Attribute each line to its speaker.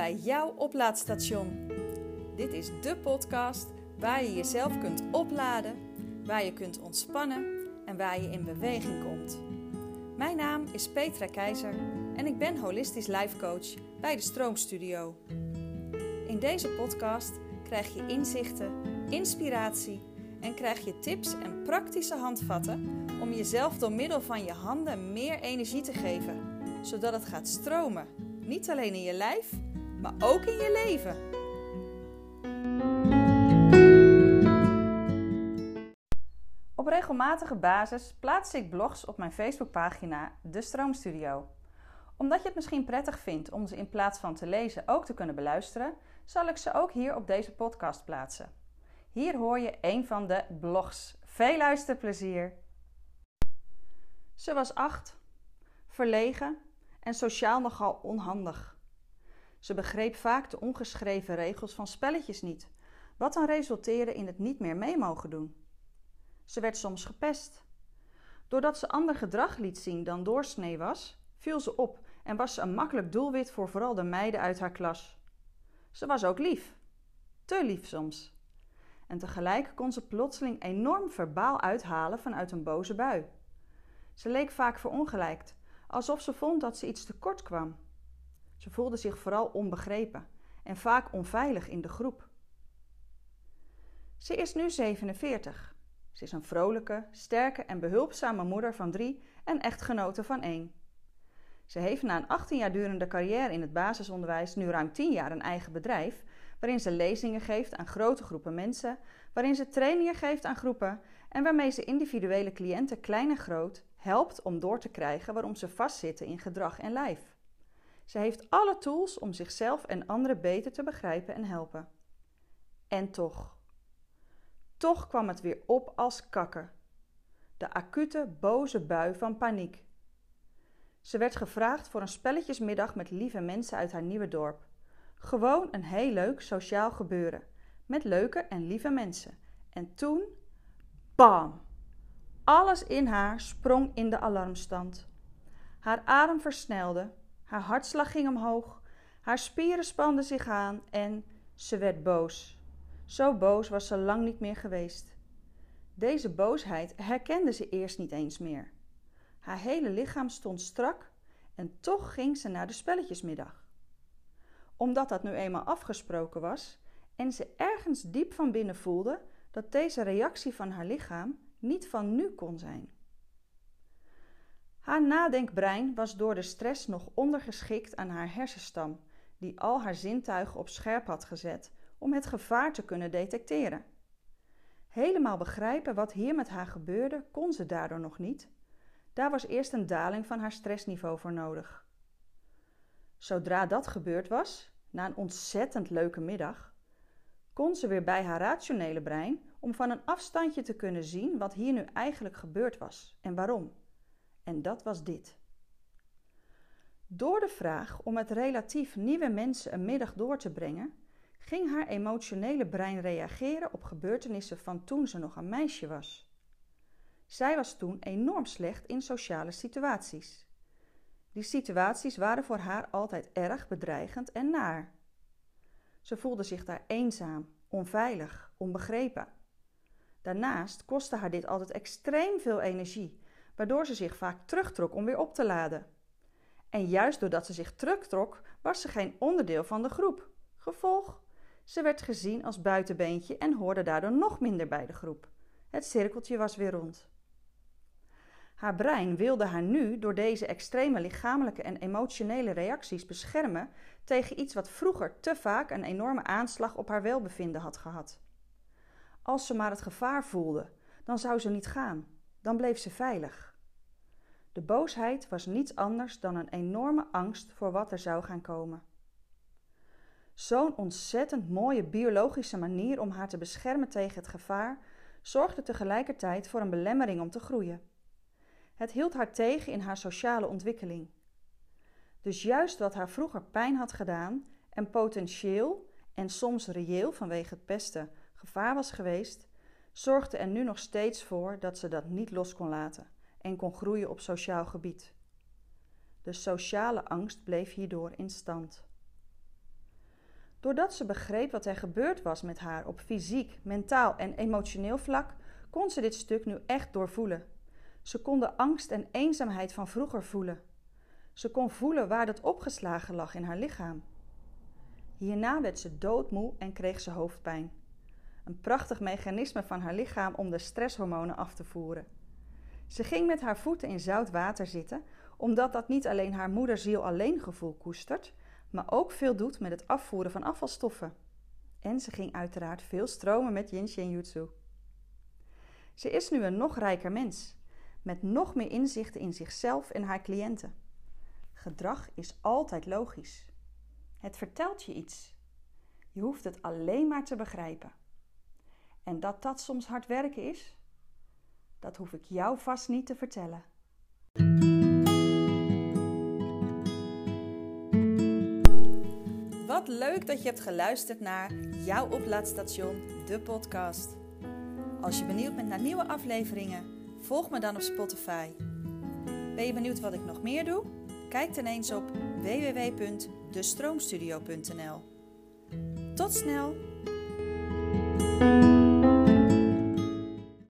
Speaker 1: bij jouw oplaadstation. Dit is de podcast waar je jezelf kunt opladen, waar je kunt ontspannen en waar je in beweging komt. Mijn naam is Petra Keizer en ik ben holistisch life coach bij de Stroomstudio. In deze podcast krijg je inzichten, inspiratie en krijg je tips en praktische handvatten om jezelf door middel van je handen meer energie te geven, zodat het gaat stromen. Niet alleen in je lijf, maar ook in je leven. Op regelmatige basis plaats ik blogs op mijn Facebookpagina De Stroomstudio. Omdat je het misschien prettig vindt om ze in plaats van te lezen ook te kunnen beluisteren, zal ik ze ook hier op deze podcast plaatsen. Hier hoor je een van de blogs. Veel luisterplezier! Ze was acht, verlegen en sociaal nogal onhandig. Ze begreep vaak de ongeschreven regels van spelletjes niet, wat dan resulteerde in het niet meer mee mogen doen. Ze werd soms gepest. Doordat ze ander gedrag liet zien dan doorsnee was, viel ze op en was ze een makkelijk doelwit voor vooral de meiden uit haar klas. Ze was ook lief, te lief soms. En tegelijk kon ze plotseling enorm verbaal uithalen vanuit een boze bui. Ze leek vaak verongelijkt, alsof ze vond dat ze iets tekort kwam. Ze voelde zich vooral onbegrepen en vaak onveilig in de groep. Ze is nu 47. Ze is een vrolijke, sterke en behulpzame moeder van drie en echtgenote van één. Ze heeft na een 18 jaar durende carrière in het basisonderwijs nu ruim 10 jaar een eigen bedrijf, waarin ze lezingen geeft aan grote groepen mensen, waarin ze trainingen geeft aan groepen en waarmee ze individuele cliënten klein en groot helpt om door te krijgen waarom ze vastzitten in gedrag en lijf. Ze heeft alle tools om zichzelf en anderen beter te begrijpen en helpen. En toch. Toch kwam het weer op als kakken. De acute, boze bui van paniek. Ze werd gevraagd voor een spelletjesmiddag met lieve mensen uit haar nieuwe dorp. Gewoon een heel leuk sociaal gebeuren. Met leuke en lieve mensen. En toen. Bam! Alles in haar sprong in de alarmstand. Haar adem versnelde, haar hartslag ging omhoog, haar spieren spanden zich aan en ze werd boos. Zo boos was ze lang niet meer geweest. Deze boosheid herkende ze eerst niet eens meer. Haar hele lichaam stond strak en toch ging ze naar de spelletjesmiddag. Omdat dat nu eenmaal afgesproken was en ze ergens diep van binnen voelde dat deze reactie van haar lichaam niet van nu kon zijn. Haar nadenkbrein was door de stress nog ondergeschikt aan haar hersenstam, die al haar zintuigen op scherp had gezet om het gevaar te kunnen detecteren. Helemaal begrijpen wat hier met haar gebeurde kon ze daardoor nog niet. Daar was eerst een daling van haar stressniveau voor nodig. Zodra dat gebeurd was, na een ontzettend leuke middag, kon ze weer bij haar rationele brein om van een afstandje te kunnen zien wat hier nu eigenlijk gebeurd was en waarom. En dat was dit. Door de vraag om met relatief nieuwe mensen een middag door te brengen, ging haar emotionele brein reageren op gebeurtenissen van toen ze nog een meisje was. Zij was toen enorm slecht in sociale situaties. Die situaties waren voor haar altijd erg bedreigend en naar. Ze voelde zich daar eenzaam, onveilig, onbegrepen. Daarnaast kostte haar dit altijd extreem veel energie, waardoor ze zich vaak terugtrok om weer op te laden. En juist doordat ze zich terugtrok, was ze geen onderdeel van de groep. Gevolg: ze werd gezien als buitenbeentje en hoorde daardoor nog minder bij de groep. Het cirkeltje was weer rond. Haar brein wilde haar nu door deze extreme lichamelijke en emotionele reacties beschermen tegen iets wat vroeger te vaak een enorme aanslag op haar welbevinden had gehad. Als ze maar het gevaar voelde, dan zou ze niet gaan, dan bleef ze veilig. De boosheid was niets anders dan een enorme angst voor wat er zou gaan komen. Zo'n ontzettend mooie biologische manier om haar te beschermen tegen het gevaar zorgde tegelijkertijd voor een belemmering om te groeien. Het hield haar tegen in haar sociale ontwikkeling. Dus juist wat haar vroeger pijn had gedaan en potentieel en soms reëel vanwege het pesten gevaar was geweest, zorgde er nu nog steeds voor dat ze dat niet los kon laten en kon groeien op sociaal gebied. De sociale angst bleef hierdoor in stand. Doordat ze begreep wat er gebeurd was met haar op fysiek, mentaal en emotioneel vlak, kon ze dit stuk nu echt doorvoelen. Ze kon de angst en eenzaamheid van vroeger voelen. Ze kon voelen waar dat opgeslagen lag in haar lichaam. Hierna werd ze doodmoe en kreeg ze hoofdpijn. Een prachtig mechanisme van haar lichaam om de stresshormonen af te voeren. Ze ging met haar voeten in zout water zitten, omdat dat niet alleen haar moederziel alleen gevoel koestert, maar ook veel doet met het afvoeren van afvalstoffen. En ze ging uiteraard veel stromen met Yin Shen Jutsu. Ze is nu een nog rijker mens, met nog meer inzichten in zichzelf en haar cliënten. Gedrag is altijd logisch. Het vertelt je iets. Je hoeft het alleen maar te begrijpen. En dat dat soms hard werken is, dat hoef ik jou vast niet te vertellen. Wat leuk dat je hebt geluisterd naar jouw oplaadstation, de podcast. Als je benieuwd bent naar nieuwe afleveringen, volg me dan op Spotify. Ben je benieuwd wat ik nog meer doe? Kijk dan eens op www.destroomstudio.nl. Tot snel!